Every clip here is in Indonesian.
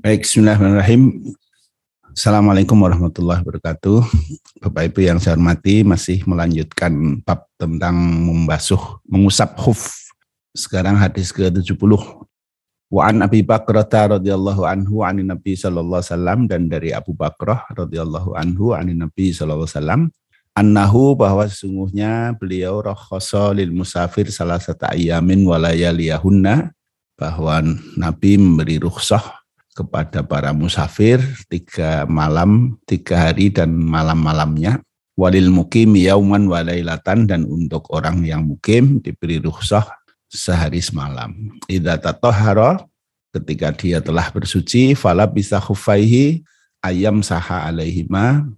Baik, bismillahirrahmanirrahim. Assalamualaikum warahmatullahi wabarakatuh. Bapak Ibu yang saya hormati masih melanjutkan bab tentang membasuh, mengusap khuf. Sekarang hadis ke-70. Wa an Abi Bakrah radhiyallahu anhu anin Nabi sallallahu alaihi wasallam dan dari Abu Bakrah radhiyallahu anhu anin Nabi sallallahu alaihi wasallam annahu bahwa sesungguhnya beliau rakhasa lil musafir salah satu ayamin walayaliyahunna bahwa Nabi memberi rukhsah kepada para musafir tiga malam, tiga hari dan malam-malamnya. Walil mukim yauman walailatan dan untuk orang yang mukim diberi rukhsah sehari semalam. Idza tatahhara ketika dia telah bersuci fala bisa khufaihi ayam saha alaihima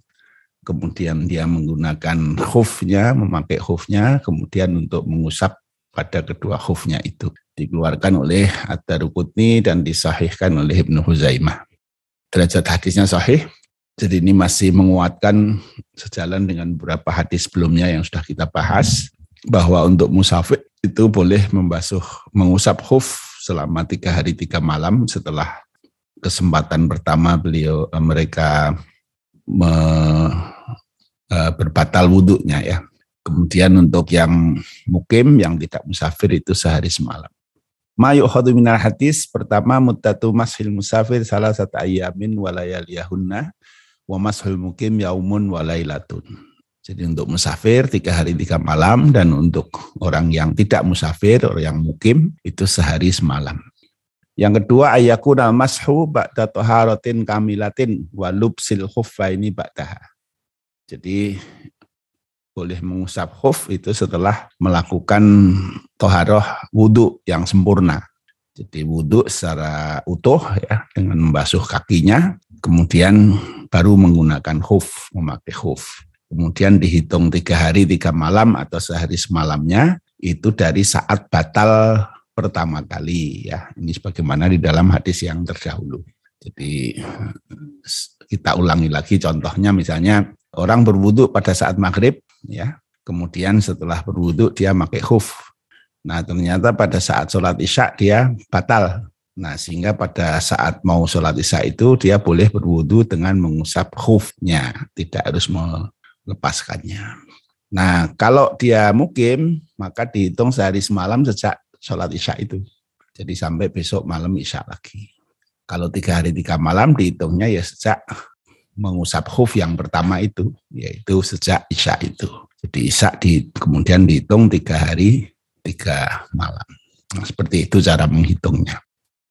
kemudian dia menggunakan khufnya, memakai khufnya, kemudian untuk mengusap pada kedua khufnya itu dikeluarkan oleh At-Taruqutni dan disahihkan oleh Ibnu Huzaimah. Derajat hadisnya sahih, jadi ini masih menguatkan sejalan dengan beberapa hadis sebelumnya yang sudah kita bahas bahwa untuk musafir itu boleh membasuh, mengusap khuf selama tiga hari tiga malam setelah kesempatan pertama beliau eh, mereka me, uh, berbatal wudhunya ya. Kemudian untuk yang mukim, yang tidak musafir itu sehari semalam. Mayuk khadu minal hadis, pertama mutatu mashil musafir salah satu ayamin walayaliyahunna wa mashul mukim yaumun walaylatun. Jadi untuk musafir tiga hari tiga malam dan untuk orang yang tidak musafir, orang yang mukim itu sehari semalam. Yang kedua ayakuna mashu ba'da toharotin kamilatin wa lubsil khuffaini ba'daha. Jadi boleh mengusap khuf itu setelah melakukan toharoh wudhu yang sempurna. Jadi wudhu secara utuh ya dengan membasuh kakinya, kemudian baru menggunakan khuf, memakai khuf. Kemudian dihitung tiga hari tiga malam atau sehari semalamnya itu dari saat batal pertama kali ya. Ini sebagaimana di dalam hadis yang terdahulu. Jadi kita ulangi lagi contohnya misalnya orang berwudhu pada saat maghrib ya kemudian setelah berwudhu dia pakai khuf. Nah ternyata pada saat sholat isya dia batal. Nah sehingga pada saat mau sholat isya itu dia boleh berwudhu dengan mengusap khufnya tidak harus melepaskannya. Nah kalau dia mukim maka dihitung sehari semalam sejak sholat isya itu. Jadi sampai besok malam isya lagi. Kalau tiga hari tiga malam dihitungnya ya sejak mengusap khuf yang pertama itu, yaitu sejak Isya itu. Jadi Isya di, kemudian dihitung tiga hari, tiga malam. Nah, seperti itu cara menghitungnya.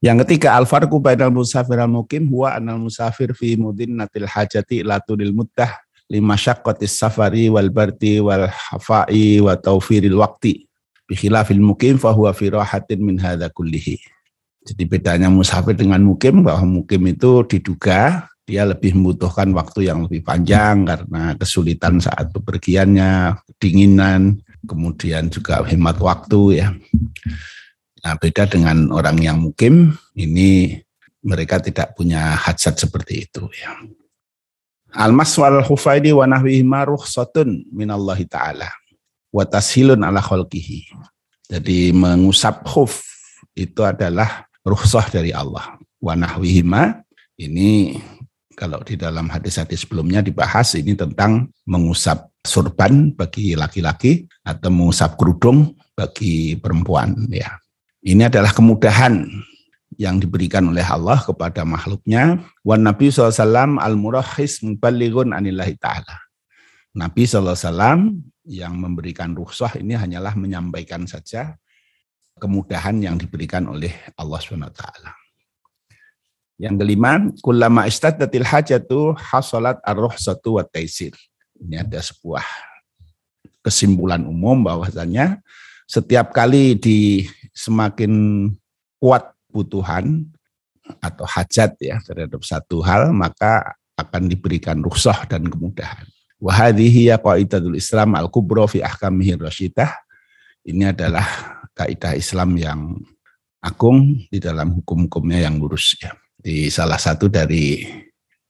Yang ketiga, al-farqu bainal musafir al-mukim huwa anal musafir fi natil hajati latunil muddah lima syaqqatis safari wal barti wal hafai wa taufiril waqti. Bikhilafil mukim fahuwa fi rahatin min hadha kullihi. Jadi bedanya musafir dengan mukim bahwa mukim itu diduga dia lebih membutuhkan waktu yang lebih panjang karena kesulitan saat bepergiannya, kedinginan, kemudian juga hemat waktu ya. Nah, beda dengan orang yang mukim, ini mereka tidak punya hajat seperti itu ya. Al-mas wal hufaidi wa nahwihima rukhsatun minallahi ta'ala wa tashilun ala khalqihi. Jadi mengusap khuf itu adalah rukhsah dari Allah. Wa nahwihima ini kalau di dalam hadis-hadis sebelumnya dibahas ini tentang mengusap surban bagi laki-laki atau mengusap kerudung bagi perempuan ya. Ini adalah kemudahan yang diberikan oleh Allah kepada makhluknya. Wan Nabi SAW al-murahis mubalighun anillahi ta'ala. Nabi SAW yang memberikan rukhsah ini hanyalah menyampaikan saja kemudahan yang diberikan oleh Allah SWT. Yang kelima, kullama istaddatil hajatu hasalat ar-ruhsatu wa taisir. Ini ada sebuah kesimpulan umum bahwasanya setiap kali di semakin kuat butuhan atau hajat ya terhadap satu hal maka akan diberikan rukhsah dan kemudahan. Wa hadhihi ya qaidatul Islam al-kubra fi ahkamihi rasyidah. Ini adalah kaidah Islam yang agung di dalam hukum-hukumnya yang lurus ya di salah satu dari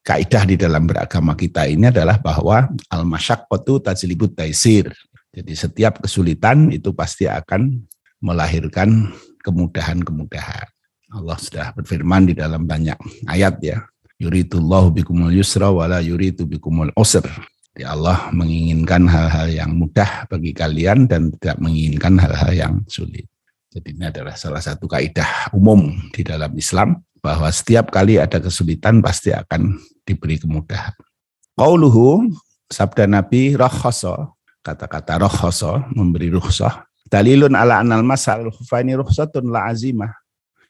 kaidah di dalam beragama kita ini adalah bahwa al masyaqqatu tajlibut taisir. Jadi setiap kesulitan itu pasti akan melahirkan kemudahan-kemudahan. Allah sudah berfirman di dalam banyak ayat ya. Yuridullahu bikumul yusra wala yuridu bikumul usr. Ya Allah menginginkan hal-hal yang mudah bagi kalian dan tidak menginginkan hal-hal yang sulit. Jadi ini adalah salah satu kaidah umum di dalam Islam bahwa setiap kali ada kesulitan pasti akan diberi kemudahan. Qauluhu sabda Nabi rakhasa kata-kata rakhasa memberi rukhsah dalilun ala anal masal khufaini rukhsatun la azimah.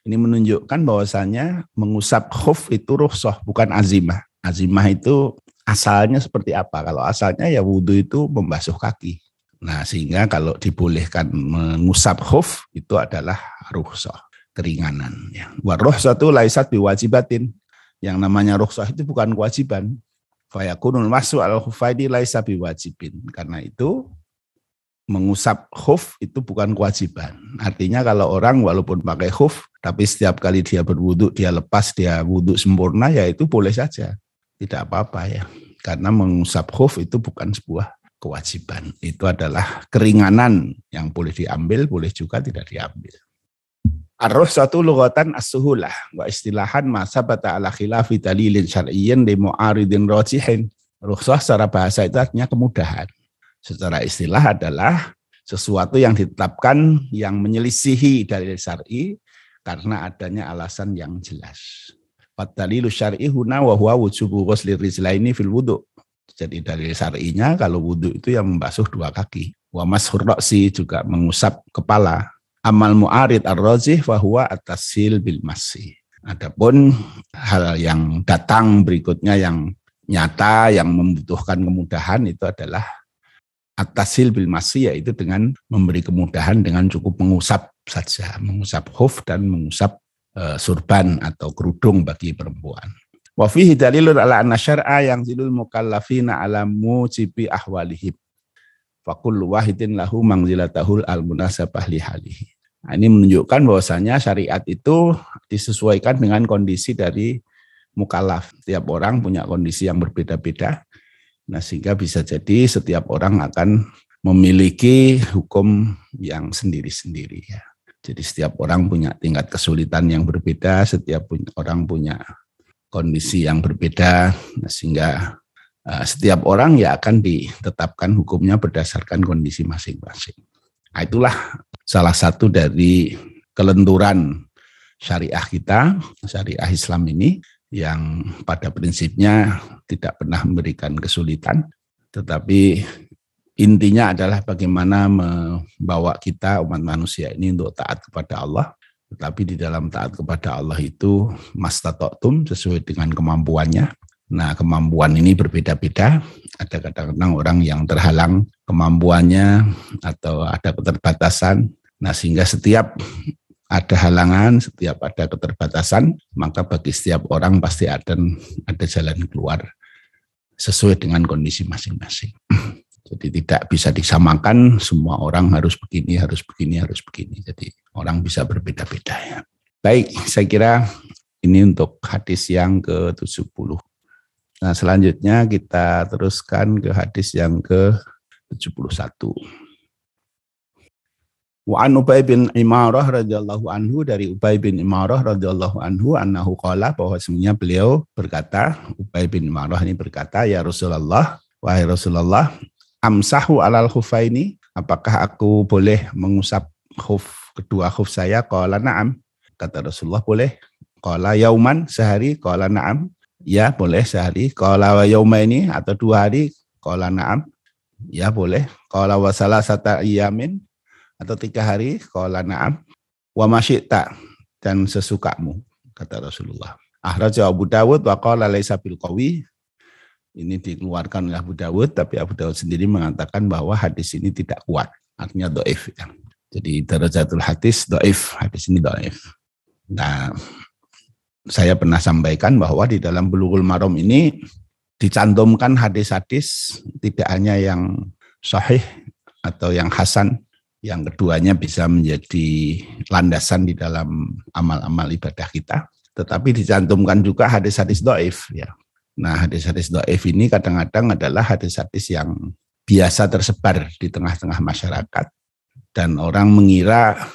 Ini menunjukkan bahwasanya mengusap khuf itu rukhsah bukan azimah. Azimah itu asalnya seperti apa? Kalau asalnya ya wudhu itu membasuh kaki. Nah, sehingga kalau dibolehkan mengusap khuf itu adalah ruhsah, keringanan ya. Wa itu laisat biwajibatin. Yang namanya ruhsah itu bukan kewajiban. Fayakunul masu al khufaidi laisa biwajibin. Karena itu mengusap khuf itu bukan kewajiban. Artinya kalau orang walaupun pakai khuf tapi setiap kali dia berwudhu dia lepas dia wudhu sempurna ya itu boleh saja. Tidak apa-apa ya. Karena mengusap khuf itu bukan sebuah kewajiban. Itu adalah keringanan yang boleh diambil, boleh juga tidak diambil. Arroh satu lugatan as-suhulah wa istilahan masa bata ala khilafi dalilin syar'iyyin di mu'aridin rojihin. Rukhsah secara bahasa itu artinya kemudahan. Secara istilah adalah sesuatu yang ditetapkan yang menyelisihi dalil syar'i karena adanya alasan yang jelas. Fadalilu syar'i huna wa huwa wujubu ghusli rizlaini fil wudu. Jadi dari syar'inya kalau wudhu itu yang membasuh dua kaki. Wa mashur juga mengusap kepala. Amal mu'arid ar-razih fahuwa atasil bil masih. Adapun hal yang datang berikutnya yang nyata yang membutuhkan kemudahan itu adalah atasil bil masih yaitu dengan memberi kemudahan dengan cukup mengusap saja, mengusap huf dan mengusap uh, surban atau kerudung bagi perempuan. Wa fihi dalilun ala anna syar'a yang zilul mukallafina ala mujibi ahwalihim. Fakul wahidin lahu mangzilatahul al-munasabah lihalihi. Nah, ini menunjukkan bahwasanya syariat itu disesuaikan dengan kondisi dari mukallaf. Setiap orang punya kondisi yang berbeda-beda. Nah, sehingga bisa jadi setiap orang akan memiliki hukum yang sendiri-sendiri ya. Jadi setiap orang punya tingkat kesulitan yang berbeda, setiap orang punya kondisi yang berbeda sehingga uh, setiap orang ya akan ditetapkan hukumnya berdasarkan kondisi masing-masing. Nah, itulah salah satu dari kelenturan syariah kita, syariah Islam ini yang pada prinsipnya tidak pernah memberikan kesulitan, tetapi intinya adalah bagaimana membawa kita umat manusia ini untuk taat kepada Allah tetapi di dalam taat kepada Allah itu mastatoktum sesuai dengan kemampuannya. Nah kemampuan ini berbeda-beda. Ada kadang-kadang orang yang terhalang kemampuannya atau ada keterbatasan. Nah sehingga setiap ada halangan, setiap ada keterbatasan, maka bagi setiap orang pasti ada ada jalan keluar sesuai dengan kondisi masing-masing. Jadi tidak bisa disamakan semua orang harus begini, harus begini, harus begini. Jadi orang bisa berbeda-beda ya. Baik, saya kira ini untuk hadis yang ke-70. Nah, selanjutnya kita teruskan ke hadis yang ke-71. Wa an Ubay bin Imarah radhiyallahu anhu dari Ubay bin Imarah radhiyallahu anhu annahu qala bahwa sebenarnya beliau berkata Ubay bin Imarah ini berkata ya Rasulullah wahai Rasulullah amsahu alal khufaini? Apakah aku boleh mengusap khuf kedua khuf saya? Qala na'am. Kata Rasulullah boleh. Qala yauman sehari? Qala na'am. Ya boleh sehari. Qala wa yaumaini atau dua hari? Qala na'am. Ya boleh. Qala wa salasata iyamin atau tiga hari? Qala na'am. Wa masyita dan sesukamu kata Rasulullah. Ahraja Abu Dawud wa qala laisa bil qawi ini dikeluarkan oleh Abu Dawud, tapi Abu Dawud sendiri mengatakan bahwa hadis ini tidak kuat, artinya doif. Ya. Jadi darajatul hadis doif, hadis ini doif. Nah, saya pernah sampaikan bahwa di dalam bulughul marom ini dicantumkan hadis-hadis tidak hanya yang sahih atau yang hasan, yang keduanya bisa menjadi landasan di dalam amal-amal ibadah kita, tetapi dicantumkan juga hadis-hadis doif ya Nah, hadis-hadis do'if ini kadang-kadang adalah hadis-hadis yang biasa tersebar di tengah-tengah masyarakat. Dan orang mengira,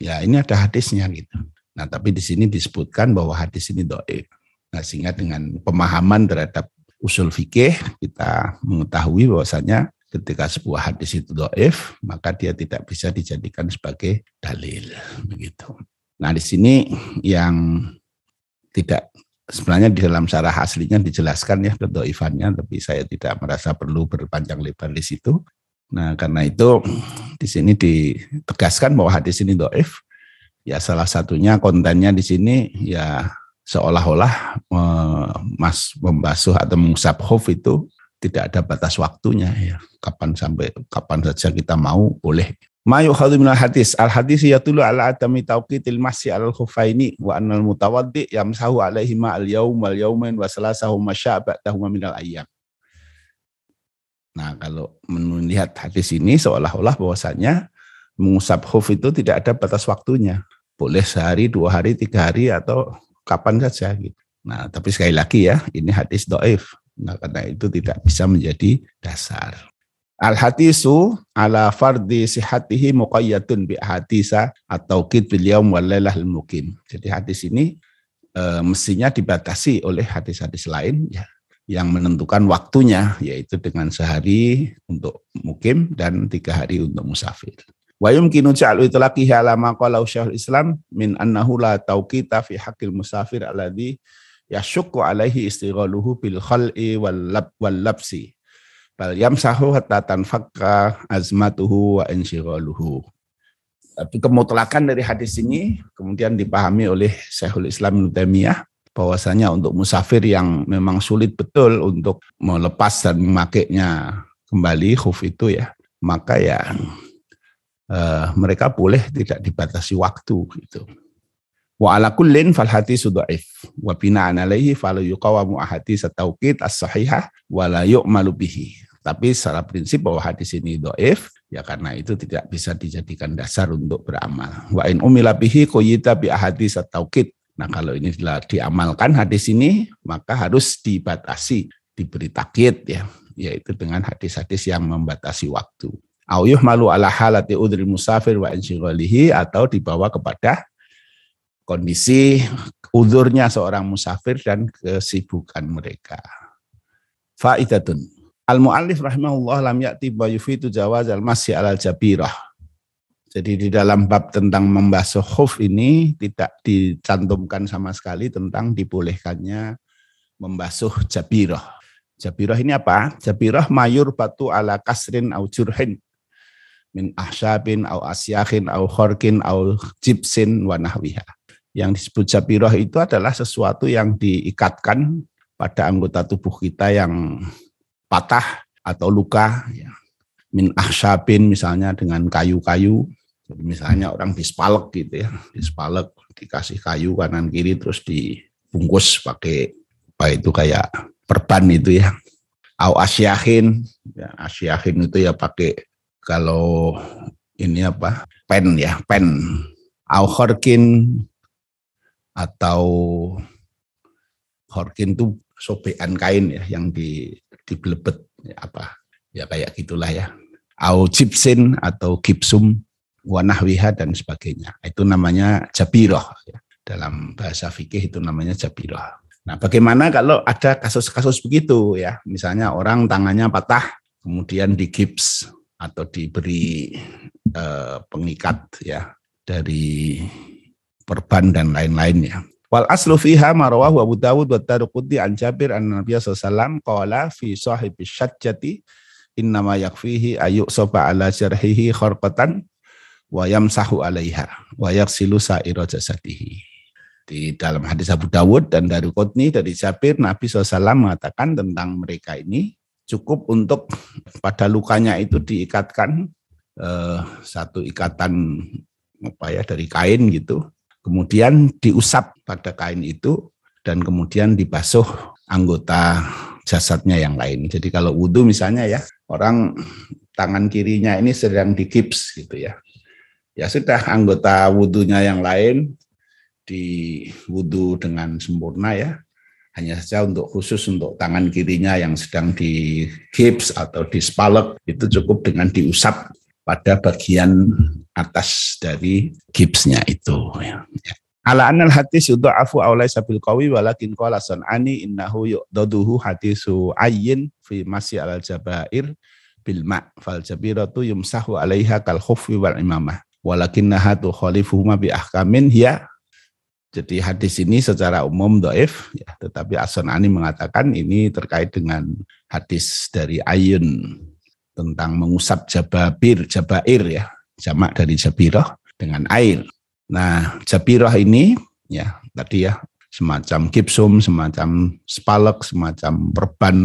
ya ini ada hadisnya gitu. Nah, tapi di sini disebutkan bahwa hadis ini doif. Nah, sehingga dengan pemahaman terhadap usul fikih kita mengetahui bahwasanya ketika sebuah hadis itu doif, maka dia tidak bisa dijadikan sebagai dalil. Begitu. Nah, di sini yang tidak sebenarnya di dalam syarah aslinya dijelaskan ya kedoifannya, tapi saya tidak merasa perlu berpanjang lebar di situ. Nah, karena itu di sini ditegaskan bahwa hadis ini doif. Ya salah satunya kontennya di sini ya seolah-olah mas membasuh atau mengusap khuf itu tidak ada batas waktunya ya. Kapan sampai kapan saja kita mau boleh. Ma yukhadhu minal hadis. Al hadis yatulu ala adami tauqitil masyi al khufaini wa annal mutawaddi yamsahu alaihi ma al yaum wal yaumain wa salasahu masya'ba'tahu minal ayyam. Nah, kalau melihat hadis ini seolah-olah bahwasanya mengusap khuf itu tidak ada batas waktunya. Boleh sehari, dua hari, tiga hari, atau kapan saja. Gitu. Nah, tapi sekali lagi ya, ini hadis do'if. Nah, karena itu tidak bisa menjadi dasar. Al-hadisu ala fardi sihatihi muqayyadun bi hadisa atau kid bil yaum wal lailah mukim. Jadi hadis ini e, mestinya dibatasi oleh hadis-hadis lain ya yang menentukan waktunya yaitu dengan sehari untuk mukim dan tiga hari untuk musafir. Wa yumkinu ja'lu itlaqihi ala ma qala Syekhul Islam min annahu la tauqita fi haqqil musafir alladhi yashukku alaihi istighaluhu bil khal'i wal lab wal labsi Bal yamsahu hatta tanfakka azmatuhu wa insyighaluhu. Tapi kemutlakan dari hadis ini kemudian dipahami oleh Syekhul Islam Ibnu bahwasanya untuk musafir yang memang sulit betul untuk melepas dan memakainya kembali khuf itu ya, maka ya eh, mereka boleh tidak dibatasi waktu gitu. Wa ala kullin fal hadisu dhaif wa bina'an alaihi fala yuqawamu ahadits at-tauqid as-sahihah wa la yu'malu bihi. Tapi secara prinsip bahwa hadis ini doif, ya karena itu tidak bisa dijadikan dasar untuk beramal. Wa in umila bihi koyita bi ahadis taukid. Nah kalau ini diamalkan hadis ini, maka harus dibatasi, diberi takkit ya, yaitu dengan hadis-hadis yang membatasi waktu. Auyuh malu ala halati udri musafir wa insyghalihi atau dibawa kepada kondisi udurnya seorang musafir dan kesibukan mereka. Faidatun Al-mu'allif rahimahullah lam ya'ti wa yufitu jawaz al-masyi alal jabirah. Jadi di dalam bab tentang membasuh khuf ini tidak dicantumkan sama sekali tentang dibolehkannya membasuh jabirah. Jabirah ini apa? Jabirah mayur batu ala kasrin au jurhin min ahsyabin au asyakhin au khorkin au jibsin wa nahwiha. Yang disebut jabirah itu adalah sesuatu yang diikatkan pada anggota tubuh kita yang patah atau luka ya. min ahsyabin misalnya dengan kayu-kayu. Jadi misalnya orang dispalek gitu ya dispalek dikasih kayu kanan kiri terus dibungkus pakai apa itu kayak perban itu ya. Au asyahin ya asyahin itu ya pakai kalau ini apa pen ya pen. Au khorkin atau khorkin itu sobekan kain ya yang di dibelebet ya apa ya kayak gitulah ya. Au chipsin atau gipsum wanahwiha dan sebagainya. Itu namanya jabiroh ya. dalam bahasa fikih itu namanya jabiroh nah bagaimana kalau ada kasus-kasus begitu ya? Misalnya orang tangannya patah kemudian digips atau diberi eh, pengikat ya dari perban dan lain-lainnya Wal aslu fiha marwah wa Abu Dawud wa Taruqudi an Jabir an Nabi sallallahu qala fi sahibi syajjati innama yakfihi ayuk soba ala jarhihi kharqatan wa yamsahu alaiha wa yaksilu sa'ira jasadihi. Di dalam hadis Abu Dawud dan dari Qutni dari Jabir Nabi SAW mengatakan tentang mereka ini cukup untuk pada lukanya itu diikatkan eh, satu ikatan apa ya dari kain gitu kemudian diusap pada kain itu dan kemudian dibasuh anggota jasadnya yang lain. Jadi kalau wudhu misalnya ya, orang tangan kirinya ini sedang digips gitu ya. Ya sudah anggota wudhunya yang lain di wudhu dengan sempurna ya. Hanya saja untuk khusus untuk tangan kirinya yang sedang di gips atau di spalek itu cukup dengan diusap pada bagian atas dari gipsnya itu. Ya. ala anal hadis yudha'afu aw laysa bil qawi walakin qala sanani innahu yu'daduhu hadisu ayyin fi masyi al jabair bil ma fal jabiratu yumsahu alaiha kal khuffi wal imamah walakinnaha tukhalifuhuma bi ahkamin ya jadi hadis ini secara umum doif ya tetapi As-Sanani mengatakan ini terkait dengan hadis dari Ayun tentang mengusap jababir jabair ya jamak dari jabirah dengan air Nah, jabirah ini ya tadi ya semacam gipsum, semacam spalek, semacam perban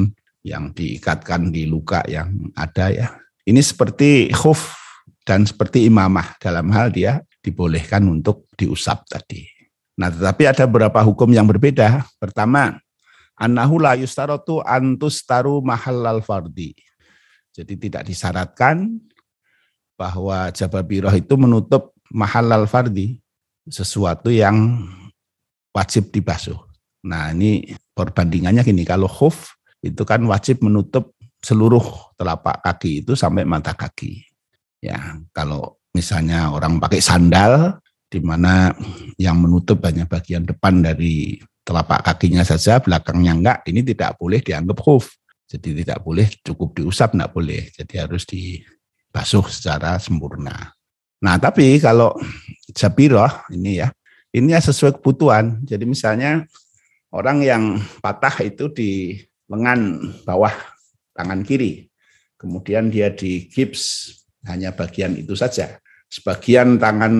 yang diikatkan di luka yang ada ya. Ini seperti khuf dan seperti imamah dalam hal dia dibolehkan untuk diusap tadi. Nah, tetapi ada beberapa hukum yang berbeda. Pertama, annahu la yustaratu antus taru mahallal fardi. Jadi tidak disyaratkan bahwa jababirah itu menutup mahal fardi, sesuatu yang wajib dibasuh. Nah ini perbandingannya gini, kalau khuf itu kan wajib menutup seluruh telapak kaki itu sampai mata kaki. Ya, kalau misalnya orang pakai sandal di mana yang menutup hanya bagian depan dari telapak kakinya saja, belakangnya enggak, ini tidak boleh dianggap khuf. Jadi tidak boleh cukup diusap, enggak boleh. Jadi harus dibasuh secara sempurna. Nah, tapi kalau jabiroh ini ya, ini ya sesuai kebutuhan. Jadi misalnya orang yang patah itu di lengan bawah tangan kiri, kemudian dia di gips hanya bagian itu saja. Sebagian tangan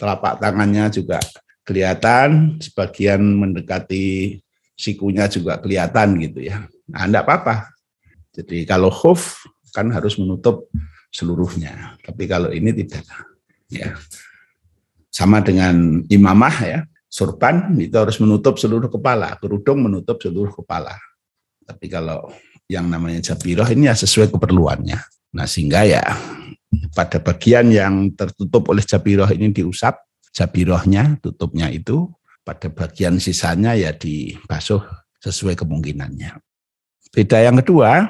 telapak tangannya juga kelihatan, sebagian mendekati sikunya juga kelihatan gitu ya. Nah, enggak apa-apa. Jadi kalau khuf kan harus menutup seluruhnya. Tapi kalau ini tidak. Ya. Sama dengan imamah ya, surban itu harus menutup seluruh kepala, kerudung menutup seluruh kepala. Tapi kalau yang namanya jabiroh ini ya sesuai keperluannya. Nah sehingga ya pada bagian yang tertutup oleh jabiroh ini diusap, jabirohnya tutupnya itu, pada bagian sisanya ya dibasuh sesuai kemungkinannya. Beda yang kedua,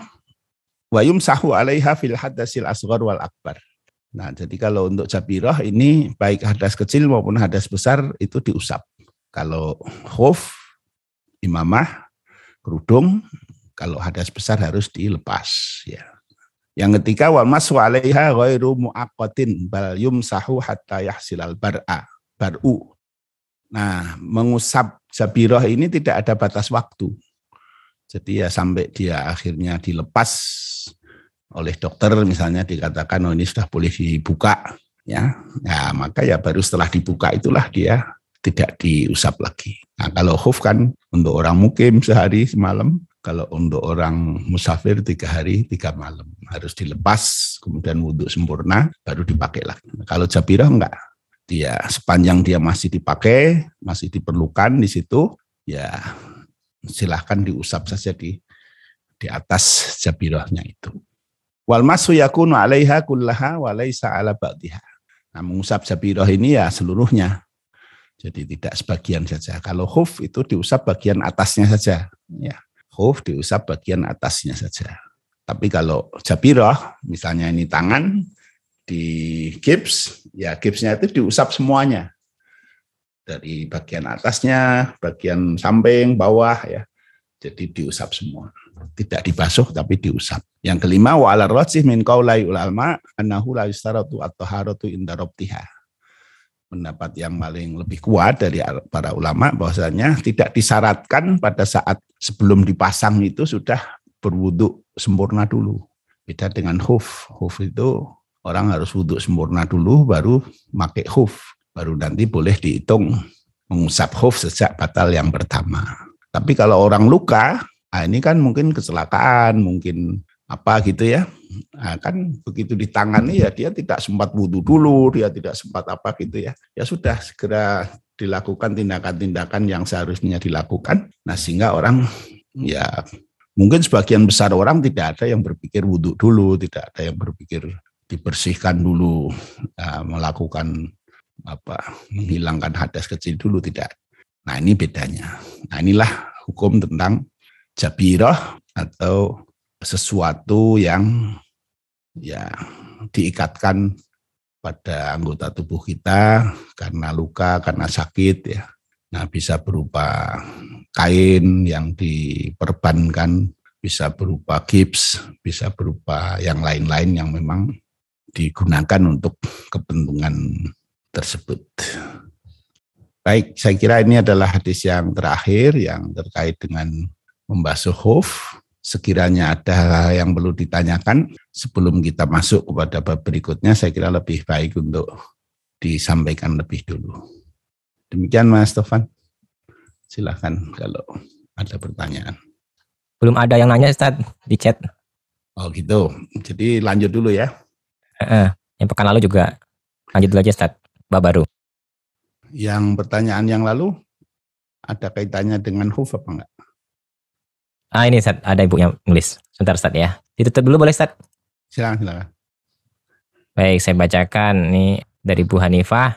wa yumsahu alaiha fil hadasil asghar wal akbar. Nah, jadi kalau untuk jabirah ini baik hadas kecil maupun hadas besar itu diusap. Kalau khuf, imamah, kerudung, kalau hadas besar harus dilepas ya. Yang ketiga wa masu alaiha ghairu muaqqatin bal yumsahu hatta yahsilal bar'a, bar'u. Nah, mengusap jabirah ini tidak ada batas waktu. Jadi ya sampai dia akhirnya dilepas oleh dokter misalnya dikatakan oh ini sudah boleh dibuka ya. Nah, maka ya baru setelah dibuka itulah dia tidak diusap lagi. Nah, kalau khuf kan untuk orang mukim sehari semalam, kalau untuk orang musafir tiga hari tiga malam harus dilepas, kemudian wudhu sempurna baru dipakai lagi. Kalau jabirah enggak, dia sepanjang dia masih dipakai, masih diperlukan di situ, ya silahkan diusap saja di di atas jabirahnya itu. Wal masu yakunu alaiha kullaha wa laisa ala ba'diha. Nah, mengusap jabirah ini ya seluruhnya. Jadi tidak sebagian saja. Kalau khuf itu diusap bagian atasnya saja. Ya, khuf diusap bagian atasnya saja. Tapi kalau jabirah, misalnya ini tangan, di gips, ya gipsnya itu diusap semuanya dari bagian atasnya, bagian samping, bawah ya. Jadi diusap semua. Tidak dibasuh tapi diusap. Yang kelima wa ala rajih min qaulai ulama annahu la yustaratu at-taharatu inda rabtiha. Pendapat yang paling lebih kuat dari para ulama bahwasanya tidak disyaratkan pada saat sebelum dipasang itu sudah berwudhu sempurna dulu. Beda dengan huf. Huf itu orang harus wudhu sempurna dulu baru pakai huf baru nanti boleh dihitung mengusap khuf sejak batal yang pertama. Tapi kalau orang luka, nah ini kan mungkin kecelakaan, mungkin apa gitu ya. Nah, kan begitu ditangani ya dia tidak sempat wudhu dulu, dia tidak sempat apa gitu ya. Ya sudah segera dilakukan tindakan-tindakan yang seharusnya dilakukan. Nah sehingga orang ya mungkin sebagian besar orang tidak ada yang berpikir wudhu dulu, tidak ada yang berpikir dibersihkan dulu, ya, melakukan apa menghilangkan hadas kecil dulu tidak. Nah ini bedanya. Nah inilah hukum tentang jabirah atau sesuatu yang ya diikatkan pada anggota tubuh kita karena luka, karena sakit ya. Nah, bisa berupa kain yang diperbankan, bisa berupa gips, bisa berupa yang lain-lain yang memang digunakan untuk kepentingan tersebut. Baik, saya kira ini adalah hadis yang terakhir yang terkait dengan membasuh hoof. Sekiranya ada yang perlu ditanyakan sebelum kita masuk kepada bab berikutnya, saya kira lebih baik untuk disampaikan lebih dulu. Demikian Mas Tovan. Silahkan kalau ada pertanyaan. Belum ada yang nanya Ustaz di chat. Oh gitu. Jadi lanjut dulu ya. Uh, yang pekan lalu juga lanjut dulu aja Ustaz. Bab baru. Yang pertanyaan yang lalu ada kaitannya dengan hoof apa enggak? Ah ini Ustaz, ada ibu yang nulis. Sebentar Ustaz ya. Ditutup dulu boleh Ustaz? Silakan, silakan. Baik, saya bacakan nih dari Bu Hanifah.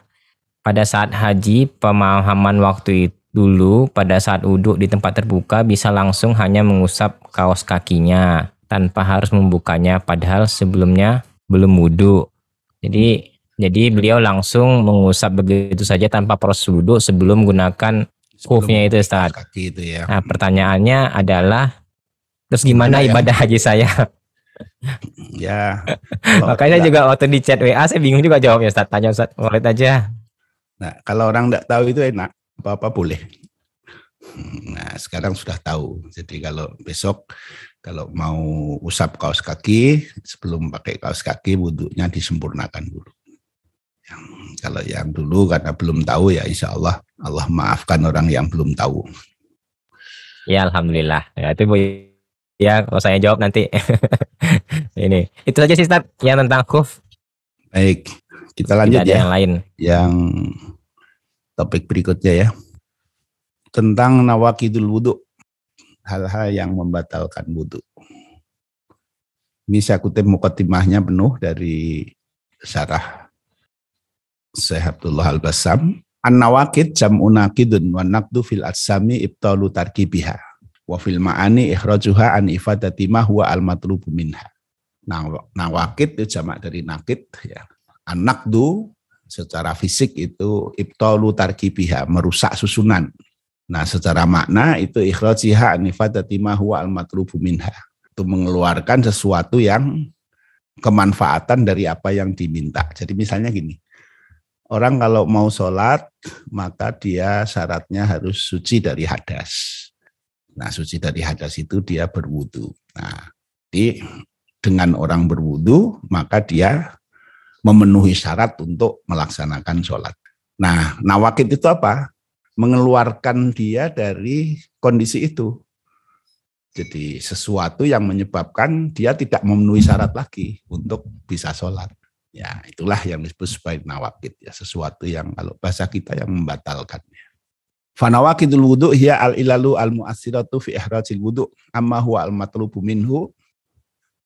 Pada saat haji, pemahaman waktu itu dulu pada saat uduk di tempat terbuka bisa langsung hanya mengusap kaos kakinya tanpa harus membukanya padahal sebelumnya belum wudhu. Jadi jadi beliau langsung mengusap begitu saja tanpa proses wudhu sebelum menggunakan Kufnya itu Ustaz. Kaki itu ya. Nah pertanyaannya adalah terus gimana, gimana ya? ibadah haji saya? ya. Makanya juga waktu di chat WA saya bingung juga jawabnya Ustaz. Tanya Ustaz, wallet aja. Nah kalau orang tidak tahu itu enak, apa-apa boleh. Nah sekarang sudah tahu. Jadi kalau besok kalau mau usap kaos kaki sebelum pakai kaos kaki wudhunya disempurnakan dulu. Kalau yang dulu karena belum tahu ya insya Allah Allah maafkan orang yang belum tahu. Ya Alhamdulillah. Ya itu Bu ya kalau saya jawab nanti. Ini itu saja sih Ustaz yang tentang kuf. Baik kita lanjut Tidak ya. Yang lain. Yang topik berikutnya ya tentang nawakidul wudhu hal-hal yang membatalkan wudhu. Ini saya kutip mukatimahnya penuh dari syarah Syekh Abdullah Al-Bassam, An-nawakid jam'u nakidun wa naqdu fil atsami ibtalu tarkibiha wa fil ma'ani ikhrajuha an ifadati ma huwa al-matlubu minha. Nah, nawakid itu jamak dari nakid ya. An-naqdu secara fisik itu ibtalu tarkibiha, merusak susunan. Nah, secara makna itu ikhrajiha an ifadati ma huwa al-matlubu minha. Itu mengeluarkan sesuatu yang kemanfaatan dari apa yang diminta. Jadi misalnya gini, Orang kalau mau sholat, maka dia syaratnya harus suci dari hadas. Nah, suci dari hadas itu dia berwudu. Nah, di, dengan orang berwudu, maka dia memenuhi syarat untuk melaksanakan sholat. Nah, nawakit itu apa? Mengeluarkan dia dari kondisi itu. Jadi sesuatu yang menyebabkan dia tidak memenuhi syarat lagi untuk bisa sholat. Ya, itulah yang disebut sebagai nawakid ya, sesuatu yang kalau bahasa kita yang membatalkannya. Fanawakidul wudu hiya al ilalu al mu'assiratu fi ihrajil wudu amma huwa al matlubu minhu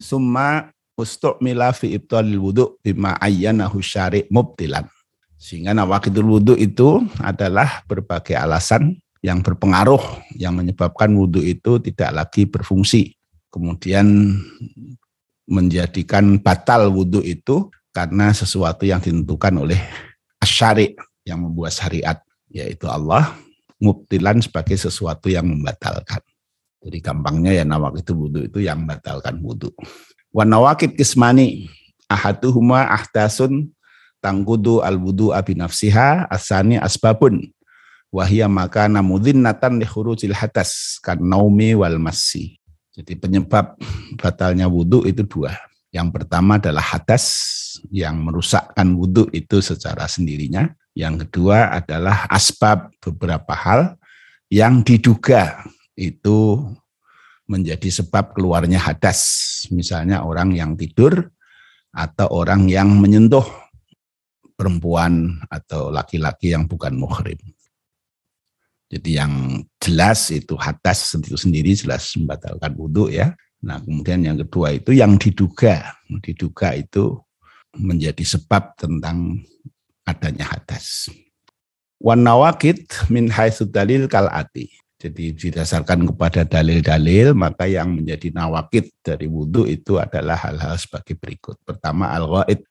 summa ustu'mila fi ibtalil wudu bima ayyanahu syari' mubtilan. Sehingga nawakidul wudu itu adalah berbagai alasan yang berpengaruh yang menyebabkan wudu itu tidak lagi berfungsi. Kemudian menjadikan batal wudu itu karena sesuatu yang ditentukan oleh asyari yang membuat syariat yaitu Allah mubtilan sebagai sesuatu yang membatalkan. Jadi gampangnya ya nawak itu wudhu itu yang membatalkan wudhu. Wa nawakid kismani ahaduhuma ahdasun tanggudu al wudu abi nafsiha asani asbabun wahia maka namudzinnatan li khurujil hadas kan naumi wal massi. Jadi penyebab batalnya wudhu itu dua. Yang pertama adalah hadas yang merusakkan wudhu itu secara sendirinya. Yang kedua adalah asbab beberapa hal yang diduga itu menjadi sebab keluarnya hadas. Misalnya orang yang tidur atau orang yang menyentuh perempuan atau laki-laki yang bukan muhrim. Jadi yang jelas itu hadas itu sendiri jelas membatalkan wudhu ya. Nah, kemudian yang kedua itu yang diduga, diduga itu menjadi sebab tentang adanya hadas. Wan nawakid min dalil kalati. Jadi didasarkan kepada dalil-dalil, maka yang menjadi nawakid dari wudhu itu adalah hal-hal sebagai berikut. Pertama, al-ghaid,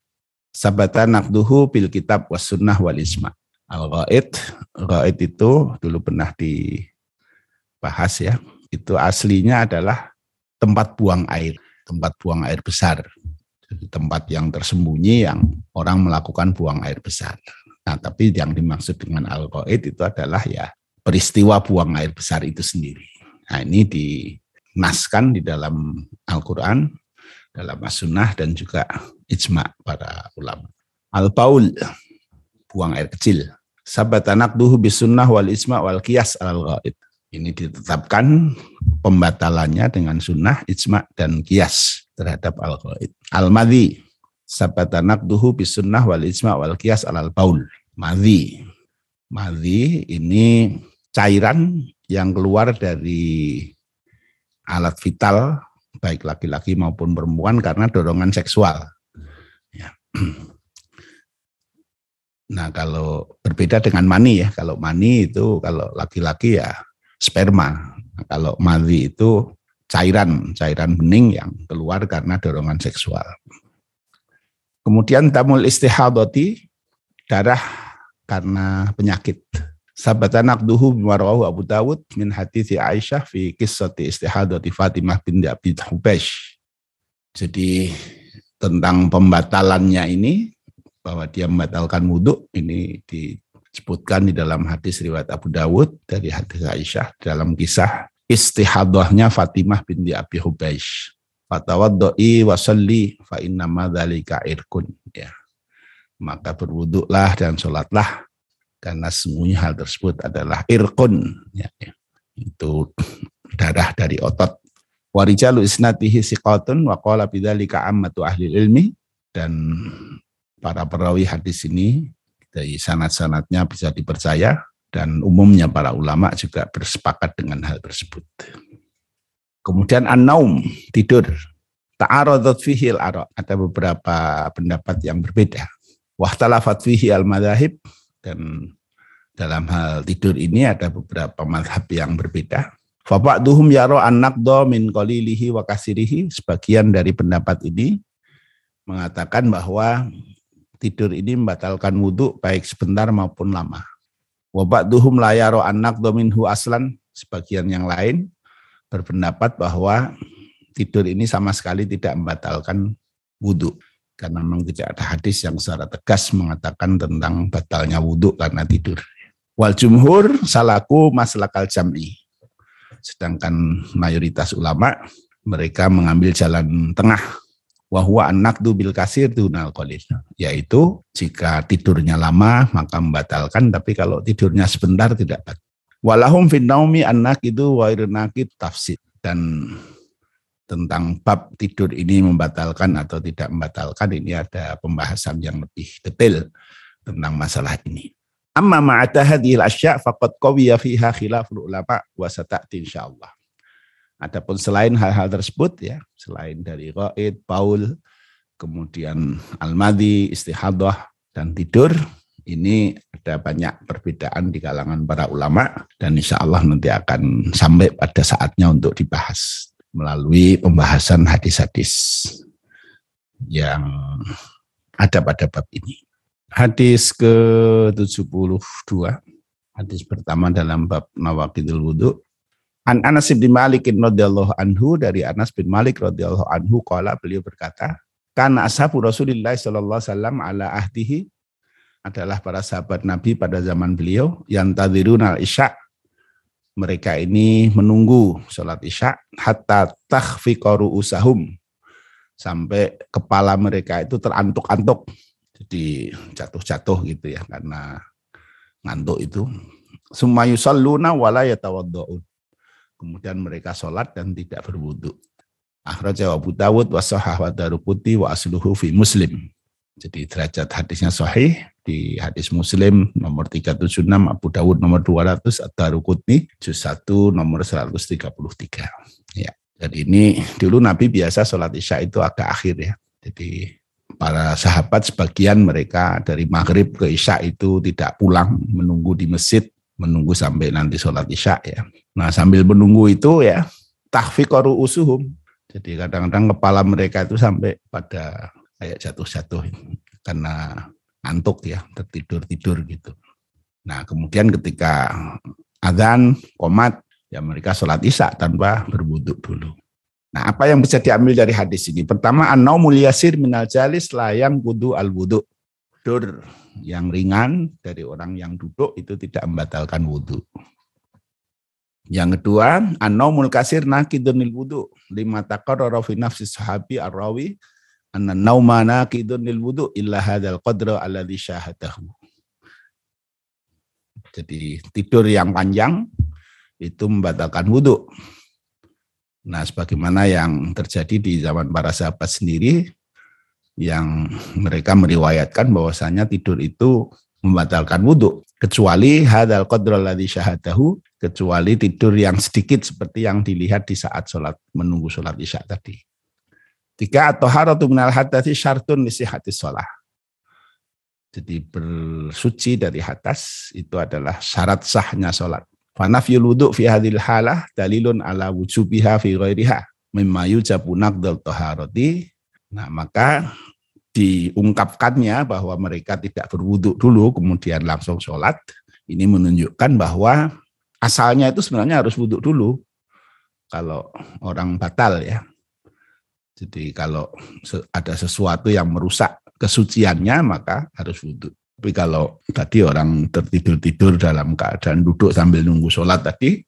Sabata nakduhu bil kitab was sunnah wal isma. Al-ghaid, ghaid itu dulu pernah dibahas ya. Itu aslinya adalah tempat buang air, tempat buang air besar. Tempat yang tersembunyi yang orang melakukan buang air besar. Nah, tapi yang dimaksud dengan al-ghaid itu adalah ya peristiwa buang air besar itu sendiri. Nah, ini dinaskan di dalam Al-Qur'an, dalam as-sunnah dan juga ijma para ulama. Al-baul buang air kecil. Sabat anak duhu bisunnah wal ijma wal kias al ghaid. Ini ditetapkan pembatalannya dengan sunnah, ijma, dan kias terhadap al-ghaid. Al-madhi, sabatanak duhu bisunnah wal ijma wal kias al baul. Madhi. Madhi ini cairan yang keluar dari alat vital baik laki-laki maupun perempuan karena dorongan seksual. Ya. Nah kalau berbeda dengan mani ya, kalau mani itu kalau laki-laki ya sperma. Kalau madhi itu cairan, cairan bening yang keluar karena dorongan seksual. Kemudian tamul istihadoti, darah karena penyakit. Sabata naqduhu bimarawahu Abu Dawud min hadithi Aisyah fi kisati istihadati Fatimah bin Abi Hubesh. Jadi tentang pembatalannya ini, bahwa dia membatalkan wudhu, ini di disebutkan di dalam hadis riwayat Abu Dawud dari hadis Aisyah dalam kisah istihadahnya Fatimah binti Abi Hubaish. Fatawaddoi wasalli fa inna dzalika irkun ya. Maka berwuduklah dan sholatlah karena semuanya hal tersebut adalah irkun ya, ya. Itu darah dari otot. Warijalu isnatihi siqatun wa qala bidzalika ammatu ahli ilmi dan para perawi hadis ini dari sanat-sanatnya bisa dipercaya dan umumnya para ulama juga bersepakat dengan hal tersebut. Kemudian an-naum, tidur. Ta'aradat fihi al Ada beberapa pendapat yang berbeda. Wahtalafat fihi al-madhahib. Dan dalam hal tidur ini ada beberapa madhab yang berbeda. Faba'duhum yaro an-naqdo min qalilihi wa kasirihi. Sebagian dari pendapat ini mengatakan bahwa tidur ini membatalkan wudhu baik sebentar maupun lama. Wabak duhum layaro anak dominhu aslan, sebagian yang lain berpendapat bahwa tidur ini sama sekali tidak membatalkan wudhu. Karena memang tidak ada hadis yang secara tegas mengatakan tentang batalnya wudhu karena tidur. Wal jumhur salaku maslakal jam'i. Sedangkan mayoritas ulama mereka mengambil jalan tengah wahwa anak bil kasir dunal qalil yaitu jika tidurnya lama maka membatalkan tapi kalau tidurnya sebentar tidak walahum fin naumi anak itu wairnakid tafsir dan tentang bab tidur ini membatalkan atau tidak membatalkan ini ada pembahasan yang lebih detail tentang masalah ini. Amma ma'ata hadhil asya faqad qawiya fiha khilaful ulama wa sata'ti insyaallah. Adapun selain hal-hal tersebut ya, selain dari qaid, paul, kemudian al-madi, istihadah dan tidur, ini ada banyak perbedaan di kalangan para ulama dan insya Allah nanti akan sampai pada saatnya untuk dibahas melalui pembahasan hadis-hadis yang ada pada bab ini. Hadis ke-72, hadis pertama dalam bab Nawakidul Wudhu, An Anas bin Malik radhiyallahu anhu dari Anas bin Malik radhiyallahu anhu kala beliau berkata, karena ashabu Rasulullah sallallahu wasallam ala ahdihi adalah para sahabat Nabi pada zaman beliau yang tadirun al isya. Mereka ini menunggu sholat isya hatta takhfiqaru usahum sampai kepala mereka itu terantuk-antuk jadi jatuh-jatuh gitu ya karena ngantuk itu. Sumayusalluna wala yatawaddaun Kemudian mereka sholat dan tidak berwudu. Akhraja Abu Dawud wa sahah wa darukuti wa asluhu fi muslim. Jadi derajat hadisnya sahih di hadis Muslim nomor 376, Abu Dawud nomor 200, Ad-Daruqutni juz 1 nomor 133. Ya. Jadi ini dulu Nabi biasa sholat Isya itu agak akhir ya. Jadi para sahabat sebagian mereka dari maghrib ke Isya itu tidak pulang menunggu di masjid menunggu sampai nanti sholat isya ya. Nah sambil menunggu itu ya tahfiqaru usuhum. Jadi kadang-kadang kepala mereka itu sampai pada kayak jatuh-jatuh karena ngantuk ya, tertidur-tidur gitu. Nah, kemudian ketika adzan, komat, ya mereka sholat isya tanpa berwudhu dulu. Nah, apa yang bisa diambil dari hadis ini? Pertama, an-naumul yasir minal jalis layang wudu al wudu. Tidur yang ringan dari orang yang duduk itu tidak membatalkan wudhu. Yang kedua, an-naumul kasir nakidunil wudu. Lima taqarrara fi nafsi sahabi ar-rawi anna nauma nakidunil wudu illa hadzal qadra alladhi syahadahu. Jadi tidur yang panjang itu membatalkan wudhu. Nah, sebagaimana yang terjadi di zaman para sahabat sendiri, yang mereka meriwayatkan bahwasanya tidur itu membatalkan wudhu. Kecuali hadal qadral ladhi syahadahu, kecuali tidur yang sedikit seperti yang dilihat di saat sholat, menunggu sholat isya tadi. Tiga atau haratu minal hadati syartun nisihati sholat. Jadi bersuci dari hadas itu adalah syarat sahnya sholat. Fanafyul wudu fi hadil halah dalilun ala wujubiha fi ghairiha mimma yujabu naqdal taharati. Nah, maka diungkapkannya bahwa mereka tidak berwudhu dulu kemudian langsung sholat. Ini menunjukkan bahwa asalnya itu sebenarnya harus wudhu dulu kalau orang batal ya. Jadi kalau ada sesuatu yang merusak kesuciannya maka harus wudhu. Tapi kalau tadi orang tertidur-tidur dalam keadaan duduk sambil nunggu sholat tadi,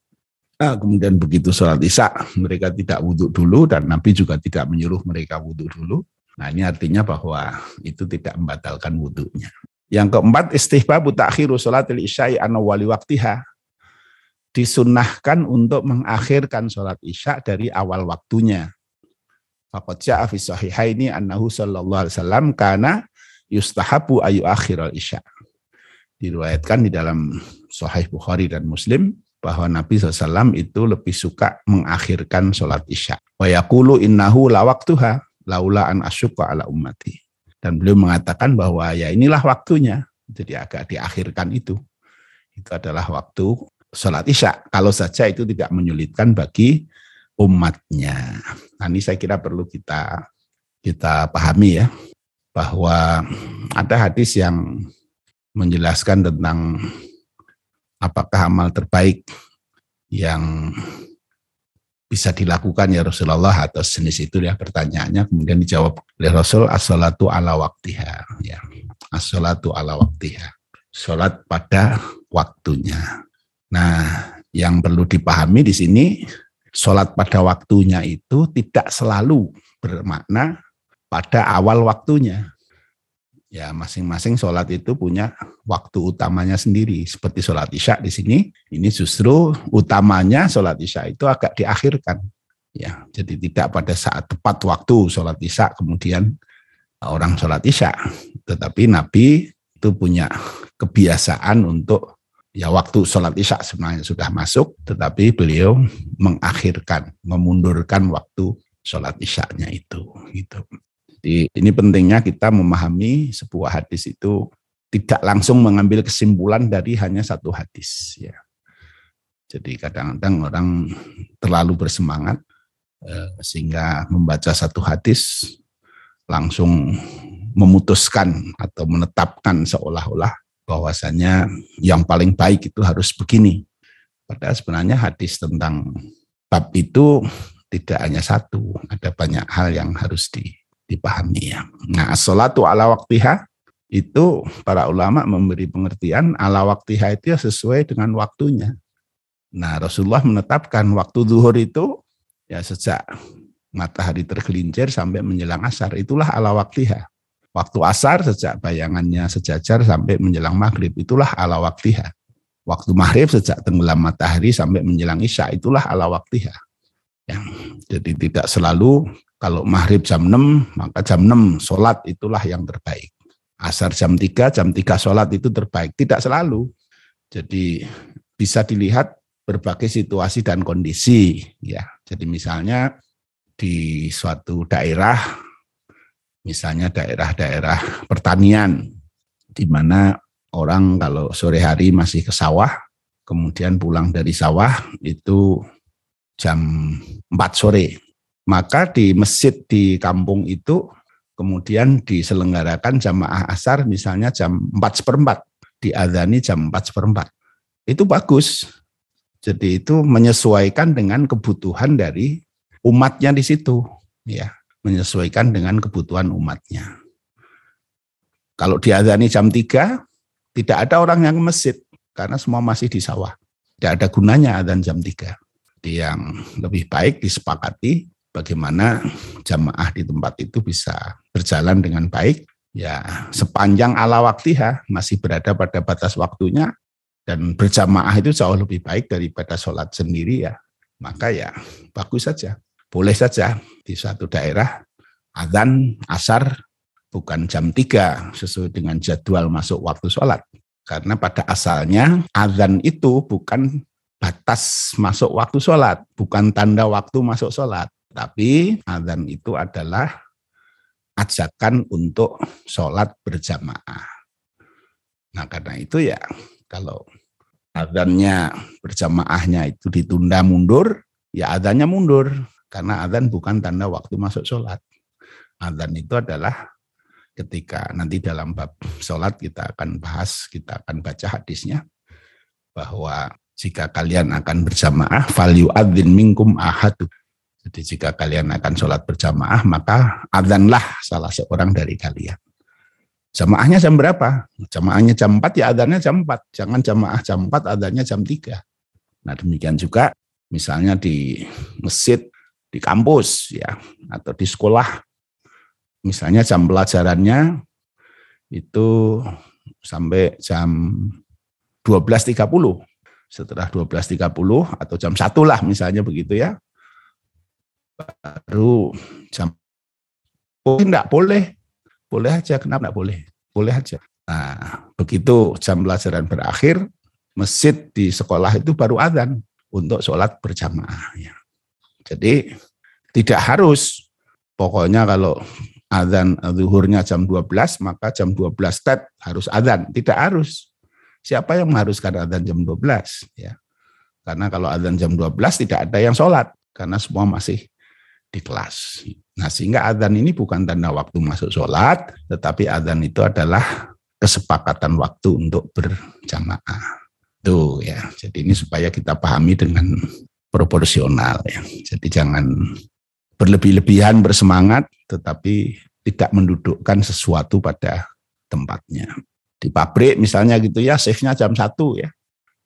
nah kemudian begitu sholat isya mereka tidak wudhu dulu dan Nabi juga tidak menyuruh mereka wudhu dulu. Nah ini artinya bahwa itu tidak membatalkan wudhunya. Yang keempat istihbabu ta'khiru sholatil isya'i anna wali waktiha. Disunnahkan untuk mengakhirkan sholat isya dari awal waktunya. Faqad ja'a fi sahihaini annahu sallallahu alaihi wasallam kana yustahabu ayu akhiral isya. Diriwayatkan di dalam Sahih Bukhari dan Muslim bahwa Nabi SAW itu lebih suka mengakhirkan sholat isya. Wa yakulu innahu la waktuha laula an asyukka ala ummati. Dan beliau mengatakan bahwa ya inilah waktunya. Jadi agak diakhirkan itu. Itu adalah waktu sholat isya. Kalau saja itu tidak menyulitkan bagi umatnya. Nah ini saya kira perlu kita kita pahami ya bahwa ada hadis yang menjelaskan tentang apakah amal terbaik yang bisa dilakukan ya Rasulullah atau jenis itu ya pertanyaannya kemudian dijawab oleh Rasul as-salatu ala waktiha ya as-salatu ala waktiha salat pada waktunya nah yang perlu dipahami di sini salat pada waktunya itu tidak selalu bermakna pada awal waktunya. Ya, masing-masing sholat itu punya waktu utamanya sendiri. Seperti sholat isya di sini, ini justru utamanya sholat isya itu agak diakhirkan. Ya, jadi tidak pada saat tepat waktu sholat isya kemudian orang sholat isya, tetapi Nabi itu punya kebiasaan untuk ya waktu sholat isya sebenarnya sudah masuk, tetapi beliau mengakhirkan, memundurkan waktu sholat isya-nya itu. Gitu. Jadi ini pentingnya kita memahami sebuah hadis itu tidak langsung mengambil kesimpulan dari hanya satu hadis ya. Jadi kadang-kadang orang terlalu bersemangat eh, sehingga membaca satu hadis langsung memutuskan atau menetapkan seolah-olah bahwasanya yang paling baik itu harus begini. Padahal sebenarnya hadis tentang bab itu tidak hanya satu, ada banyak hal yang harus di dipahami ya. Nah, salatu ala waktiha itu para ulama memberi pengertian ala waktiha itu ya sesuai dengan waktunya. Nah, Rasulullah menetapkan waktu zuhur itu ya sejak matahari tergelincir sampai menjelang asar. Itulah ala waktiha. Waktu asar sejak bayangannya sejajar sampai menjelang maghrib. Itulah ala waktiha. Waktu maghrib sejak tenggelam matahari sampai menjelang isya. Itulah ala waktiha. Ya, jadi tidak selalu kalau maghrib jam 6, maka jam 6 sholat itulah yang terbaik. Asar jam 3, jam 3 sholat itu terbaik. Tidak selalu. Jadi bisa dilihat berbagai situasi dan kondisi. ya. Jadi misalnya di suatu daerah, misalnya daerah-daerah pertanian, di mana orang kalau sore hari masih ke sawah, kemudian pulang dari sawah itu jam 4 sore maka di masjid di kampung itu kemudian diselenggarakan jamaah asar misalnya jam 4 seperempat, diadani jam 4 seperempat. Itu bagus. Jadi itu menyesuaikan dengan kebutuhan dari umatnya di situ. ya Menyesuaikan dengan kebutuhan umatnya. Kalau diadani jam 3, tidak ada orang yang ke masjid karena semua masih di sawah. Tidak ada gunanya adzan jam 3. Yang lebih baik disepakati bagaimana jamaah di tempat itu bisa berjalan dengan baik ya sepanjang ala waktiha masih berada pada batas waktunya dan berjamaah itu jauh lebih baik daripada sholat sendiri ya maka ya bagus saja boleh saja di suatu daerah adzan asar bukan jam 3 sesuai dengan jadwal masuk waktu sholat karena pada asalnya adzan itu bukan batas masuk waktu sholat bukan tanda waktu masuk sholat tapi adzan itu adalah ajakan untuk sholat berjamaah. Nah karena itu ya kalau adzannya berjamaahnya itu ditunda mundur, ya adzannya mundur. Karena adzan bukan tanda waktu masuk sholat. Adzan itu adalah ketika nanti dalam bab sholat kita akan bahas, kita akan baca hadisnya bahwa jika kalian akan berjamaah, value adzin minkum ahadu jadi jika kalian akan sholat berjamaah, maka adzanlah salah seorang dari kalian. Jamaahnya jam berapa? Jamaahnya jam 4, ya adzannya jam 4. Jangan jamaah jam 4, adzannya jam 3. Nah demikian juga misalnya di masjid, di kampus, ya atau di sekolah. Misalnya jam pelajarannya itu sampai jam 12.30. Setelah 12.30 atau jam 1 lah misalnya begitu ya baru jam oh enggak boleh boleh aja kenapa enggak boleh boleh aja nah begitu jam pelajaran berakhir masjid di sekolah itu baru adzan untuk sholat berjamaah ya. Jadi tidak harus. Pokoknya kalau adzan zuhurnya jam 12 maka jam 12 tet harus adzan. Tidak harus. Siapa yang mengharuskan adzan jam 12 ya? Karena kalau adzan jam 12 tidak ada yang sholat karena semua masih di kelas. Nah sehingga adzan ini bukan tanda waktu masuk sholat, tetapi adzan itu adalah kesepakatan waktu untuk berjamaah. Tuh ya, jadi ini supaya kita pahami dengan proporsional ya. Jadi jangan berlebih-lebihan bersemangat, tetapi tidak mendudukkan sesuatu pada tempatnya. Di pabrik misalnya gitu ya, shiftnya jam satu ya.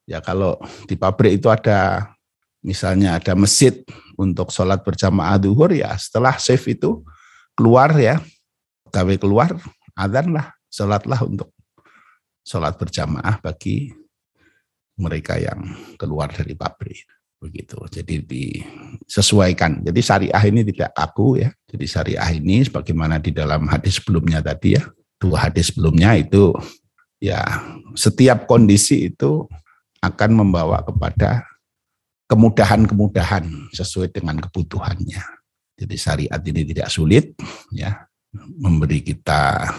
Ya kalau di pabrik itu ada misalnya ada masjid untuk sholat berjamaah duhur ya setelah shift itu keluar ya gawe keluar adzan lah sholatlah untuk sholat berjamaah bagi mereka yang keluar dari pabrik begitu jadi disesuaikan jadi syariah ini tidak kaku ya jadi syariah ini sebagaimana di dalam hadis sebelumnya tadi ya dua hadis sebelumnya itu ya setiap kondisi itu akan membawa kepada kemudahan-kemudahan sesuai dengan kebutuhannya. Jadi syariat ini tidak sulit ya, memberi kita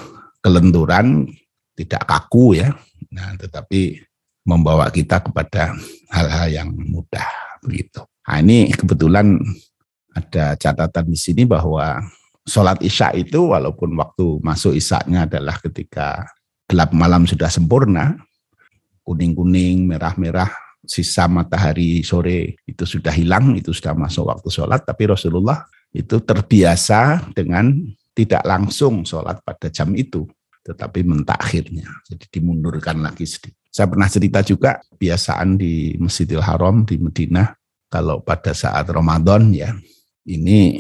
kelenturan, tidak kaku ya. Nah, tetapi membawa kita kepada hal-hal yang mudah begitu. Nah, ini kebetulan ada catatan di sini bahwa sholat isya itu walaupun waktu masuk isya-nya adalah ketika gelap malam sudah sempurna, kuning-kuning, merah-merah, sisa matahari sore itu sudah hilang, itu sudah masuk waktu sholat, tapi Rasulullah itu terbiasa dengan tidak langsung sholat pada jam itu, tetapi mentakhirnya, jadi dimundurkan lagi sedikit. Saya pernah cerita juga kebiasaan di Masjidil Haram di Medina, kalau pada saat Ramadan ya, ini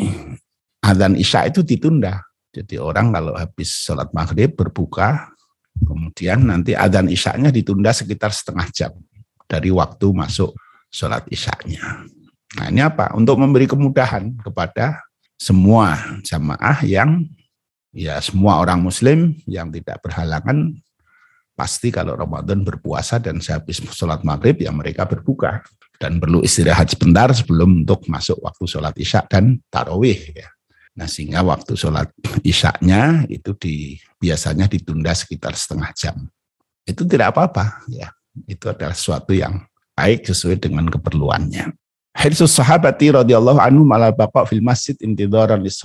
adzan isya itu ditunda. Jadi orang kalau habis sholat maghrib berbuka, kemudian nanti adzan isya-nya ditunda sekitar setengah jam dari waktu masuk sholat isya-nya. Nah ini apa? Untuk memberi kemudahan kepada semua jamaah yang ya semua orang muslim yang tidak berhalangan pasti kalau Ramadan berpuasa dan sehabis sholat maghrib ya mereka berbuka dan perlu istirahat sebentar sebelum untuk masuk waktu sholat isya dan tarawih ya. Nah sehingga waktu sholat isya-nya itu di, biasanya ditunda sekitar setengah jam. Itu tidak apa-apa ya itu adalah sesuatu yang baik sesuai dengan keperluannya. Hadis sahabati radhiyallahu anhu malah baqa fil masjid intidharan lis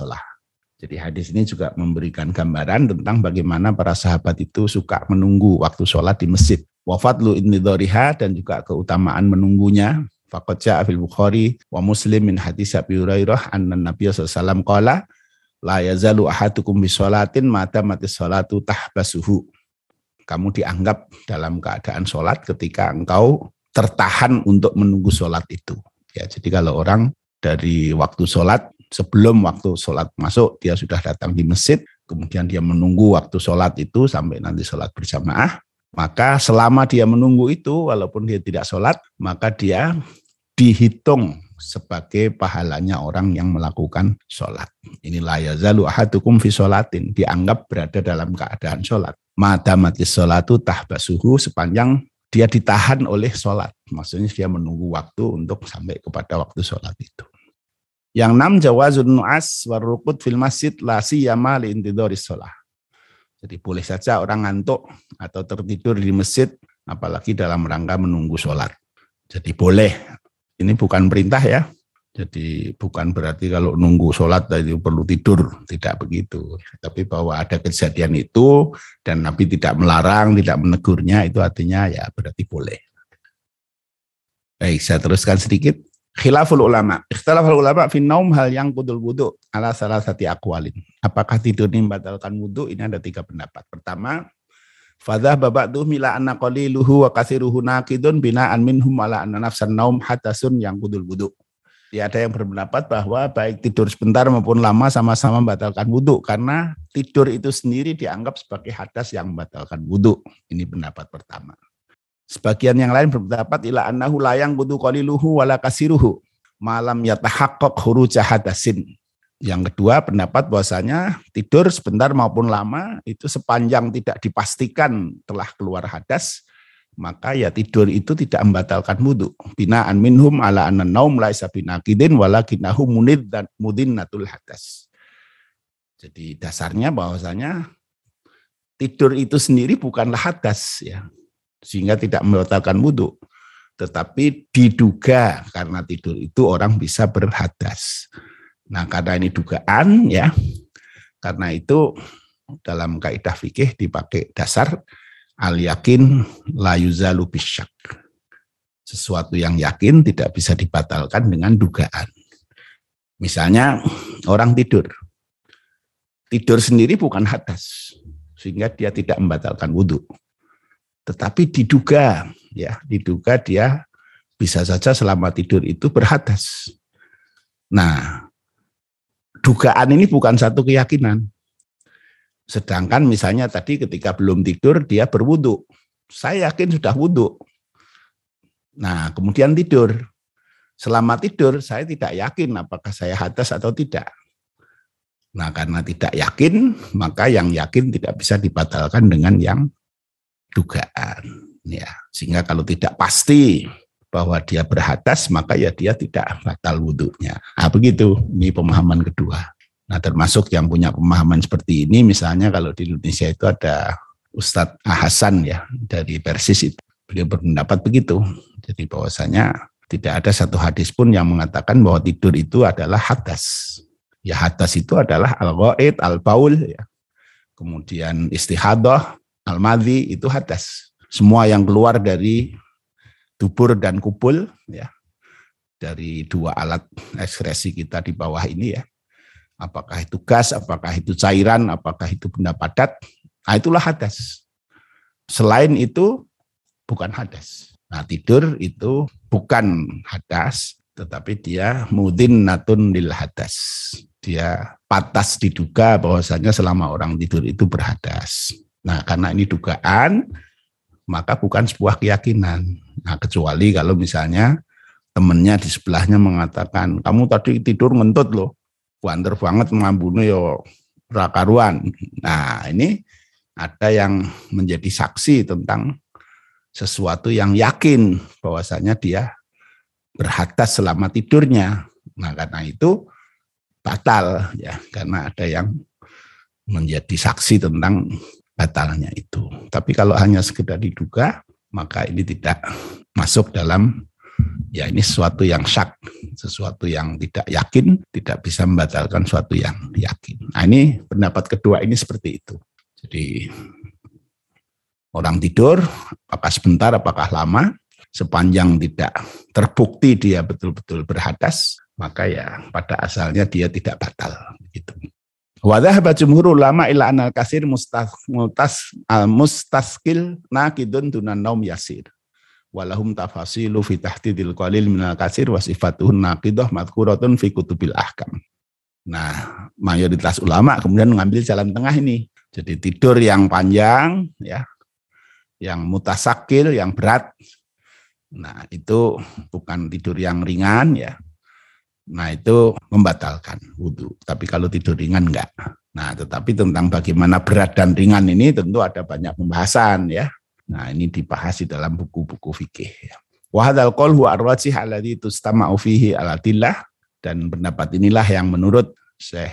Jadi hadis ini juga memberikan gambaran tentang bagaimana para sahabat itu suka menunggu waktu sholat di masjid. Wafatlu indidoriha dan juga keutamaan menunggunya. Faqad ja'a fil Bukhari wa Muslim min hadis Abi Hurairah anna Nabi sallallahu qala la yazalu ahadukum bi sholatin mata mati sholatu tahbasuhu. Kamu dianggap dalam keadaan sholat ketika engkau tertahan untuk menunggu sholat itu. Ya, jadi kalau orang dari waktu sholat sebelum waktu sholat masuk dia sudah datang di masjid, kemudian dia menunggu waktu sholat itu sampai nanti sholat berjamaah, maka selama dia menunggu itu walaupun dia tidak sholat, maka dia dihitung sebagai pahalanya orang yang melakukan sholat. Inilah yazalu ahadukum fi sholatin, dianggap berada dalam keadaan sholat. Madamati sholatu tahbasuhu sepanjang dia ditahan oleh sholat. Maksudnya dia menunggu waktu untuk sampai kepada waktu sholat itu. Yang enam jawazun nu'as warukut fil masjid la siyama li intidoris sholah. Jadi boleh saja orang ngantuk atau tertidur di masjid apalagi dalam rangka menunggu sholat. Jadi boleh. Ini bukan perintah ya. Jadi bukan berarti kalau nunggu sholat itu perlu tidur, tidak begitu. Tapi bahwa ada kejadian itu dan Nabi tidak melarang, tidak menegurnya, itu artinya ya berarti boleh. Baik, saya teruskan sedikit. Khilaful ulama. Ikhtilaful ulama fi naum hal yang kudul wudu ala salah satu akwalin. Apakah tidur ini membatalkan wudu? Ini ada tiga pendapat. Pertama, Fadah babak tuh mila anna qaliluhu wa kasiruhu nakidun bina'an minhum ala anna nafsan naum hatasun yang kudul wudu. Ya, ada yang berpendapat bahwa baik tidur sebentar maupun lama sama-sama membatalkan wudhu karena tidur itu sendiri dianggap sebagai hadas yang membatalkan wudhu. Ini pendapat pertama. Sebagian yang lain berpendapat ila annahu layang budu qaliluhu wala kasiruhu malam yatahaqqaq huruja hadasin. Yang kedua pendapat bahwasanya tidur sebentar maupun lama itu sepanjang tidak dipastikan telah keluar hadas maka ya tidur itu tidak membatalkan wudhu. Binaan minhum ala anna naum laisa binakidin walakinahu munid dan natul hadas. Jadi dasarnya bahwasanya tidur itu sendiri bukanlah hadas ya sehingga tidak membatalkan wudhu. Tetapi diduga karena tidur itu orang bisa berhadas. Nah karena ini dugaan ya, karena itu dalam kaidah fikih dipakai dasar al yakin la yuzalu bisyak. Sesuatu yang yakin tidak bisa dibatalkan dengan dugaan. Misalnya orang tidur. Tidur sendiri bukan hadas, sehingga dia tidak membatalkan wudhu tetapi diduga ya diduga dia bisa saja selama tidur itu berhadas. Nah, dugaan ini bukan satu keyakinan. Sedangkan misalnya tadi ketika belum tidur dia berwudu. Saya yakin sudah wudu. Nah, kemudian tidur. Selama tidur saya tidak yakin apakah saya hadas atau tidak. Nah, karena tidak yakin, maka yang yakin tidak bisa dibatalkan dengan yang dugaan ya. Sehingga kalau tidak pasti bahwa dia berhadas maka ya dia tidak batal wudhunya. Nah begitu. Ini pemahaman kedua. Nah termasuk yang punya pemahaman seperti ini misalnya kalau di Indonesia itu ada Ustadz Hasan ya dari Persis itu. Beliau berpendapat begitu. Jadi bahwasanya tidak ada satu hadis pun yang mengatakan bahwa tidur itu adalah hadas. Ya hadas itu adalah al-ghaid al-baul ya. Kemudian istihadah al-madhi itu hadas. Semua yang keluar dari dubur dan kubul ya dari dua alat ekskresi kita di bawah ini ya. Apakah itu gas, apakah itu cairan, apakah itu benda padat, nah itulah hadas. Selain itu bukan hadas. Nah tidur itu bukan hadas, tetapi dia mudin natun lil hadas. Dia patas diduga bahwasanya selama orang tidur itu berhadas. Nah, karena ini dugaan, maka bukan sebuah keyakinan. Nah, kecuali kalau misalnya temennya di sebelahnya mengatakan, kamu tadi tidur ngentut loh, banter banget mambune yo rakaruan. Nah, ini ada yang menjadi saksi tentang sesuatu yang yakin bahwasanya dia berhatas selama tidurnya. Nah, karena itu batal ya, karena ada yang menjadi saksi tentang batalnya itu. Tapi kalau hanya sekedar diduga, maka ini tidak masuk dalam ya ini sesuatu yang syak, sesuatu yang tidak yakin, tidak bisa membatalkan sesuatu yang yakin. Nah ini pendapat kedua ini seperti itu. Jadi orang tidur, apakah sebentar, apakah lama, sepanjang tidak terbukti dia betul-betul berhadas, maka ya pada asalnya dia tidak batal. Gitu. Wadah jumhur ulama ila anal kasir mustas, mustaskil nakidun dunan naum yasir walahum tafasilu fi tahtidil qalil minal kasir wa sifatuhun naqidah madhkuratun fi kutubil ahkam. Nah, mayoritas ulama kemudian mengambil jalan tengah ini. Jadi tidur yang panjang ya, yang mutasakil, yang berat. Nah, itu bukan tidur yang ringan ya. Nah, itu membatalkan wudhu. Tapi kalau tidur ringan enggak. Nah, tetapi tentang bagaimana berat dan ringan ini tentu ada banyak pembahasan ya. Nah, ini dibahas di dalam buku-buku fikih. Wahadal qol huwa arwajih alladhi tustama'u fihi alatillah dan pendapat inilah yang menurut Syekh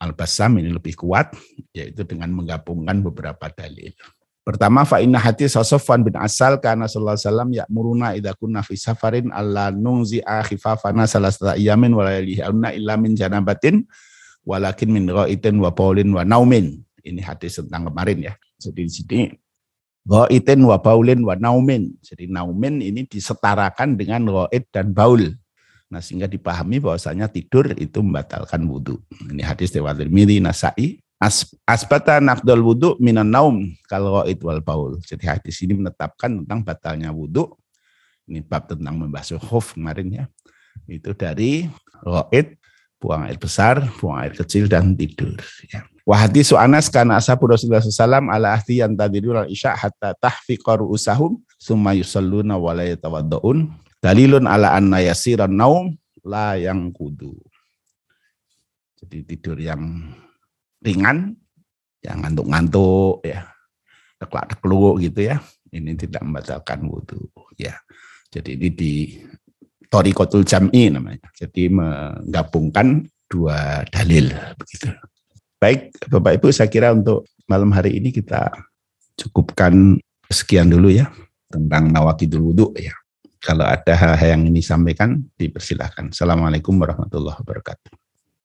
Al-Bassam ini lebih kuat yaitu dengan menggabungkan beberapa dalil. Pertama fa inna hati Sofwan bin Asal karena sallallahu alaihi wasallam ya'muruna idza kunna fi safarin alla nungzi khifafana salasata iyamin wa layalihinna illa min janabatin walakin min ra'itin wa paulin wa naumin. Ini hadis tentang kemarin ya. Jadi di sini Go'itin wa baulin wa naumin. Jadi naumin ini disetarakan dengan go'id dan baul. Nah sehingga dipahami bahwasanya tidur itu membatalkan wudhu. Ini hadis Dewa Tirmidzi Nasai. As, asbata nakdol wudhu minan naum kalau go'id wal baul. Jadi hadis ini menetapkan tentang batalnya wudhu. Ini bab tentang membasuh khuf kemarin ya. Itu dari go'id, buang air besar, buang air kecil, dan tidur. Ya. Wa hadisu Anas kana ashabu Rasulullah SAW ala ahdi yang tadirul isya hatta tahfiqa ru'usahum summa yusalluna. Dalilun ala anna yasiran naum la yang kudu. Jadi tidur yang ringan, yang ngantuk-ngantuk ya. Teklak-tekluk gitu ya. Ini tidak membatalkan wudhu ya. Jadi ini di Torikotul Jam'i namanya. Jadi menggabungkan dua dalil begitu. Baik, Bapak Ibu, saya kira untuk malam hari ini kita cukupkan sekian dulu ya tentang nawakidul wudhu ya. Kalau ada hal-hal yang ini sampaikan, dipersilahkan. Assalamualaikum warahmatullahi wabarakatuh.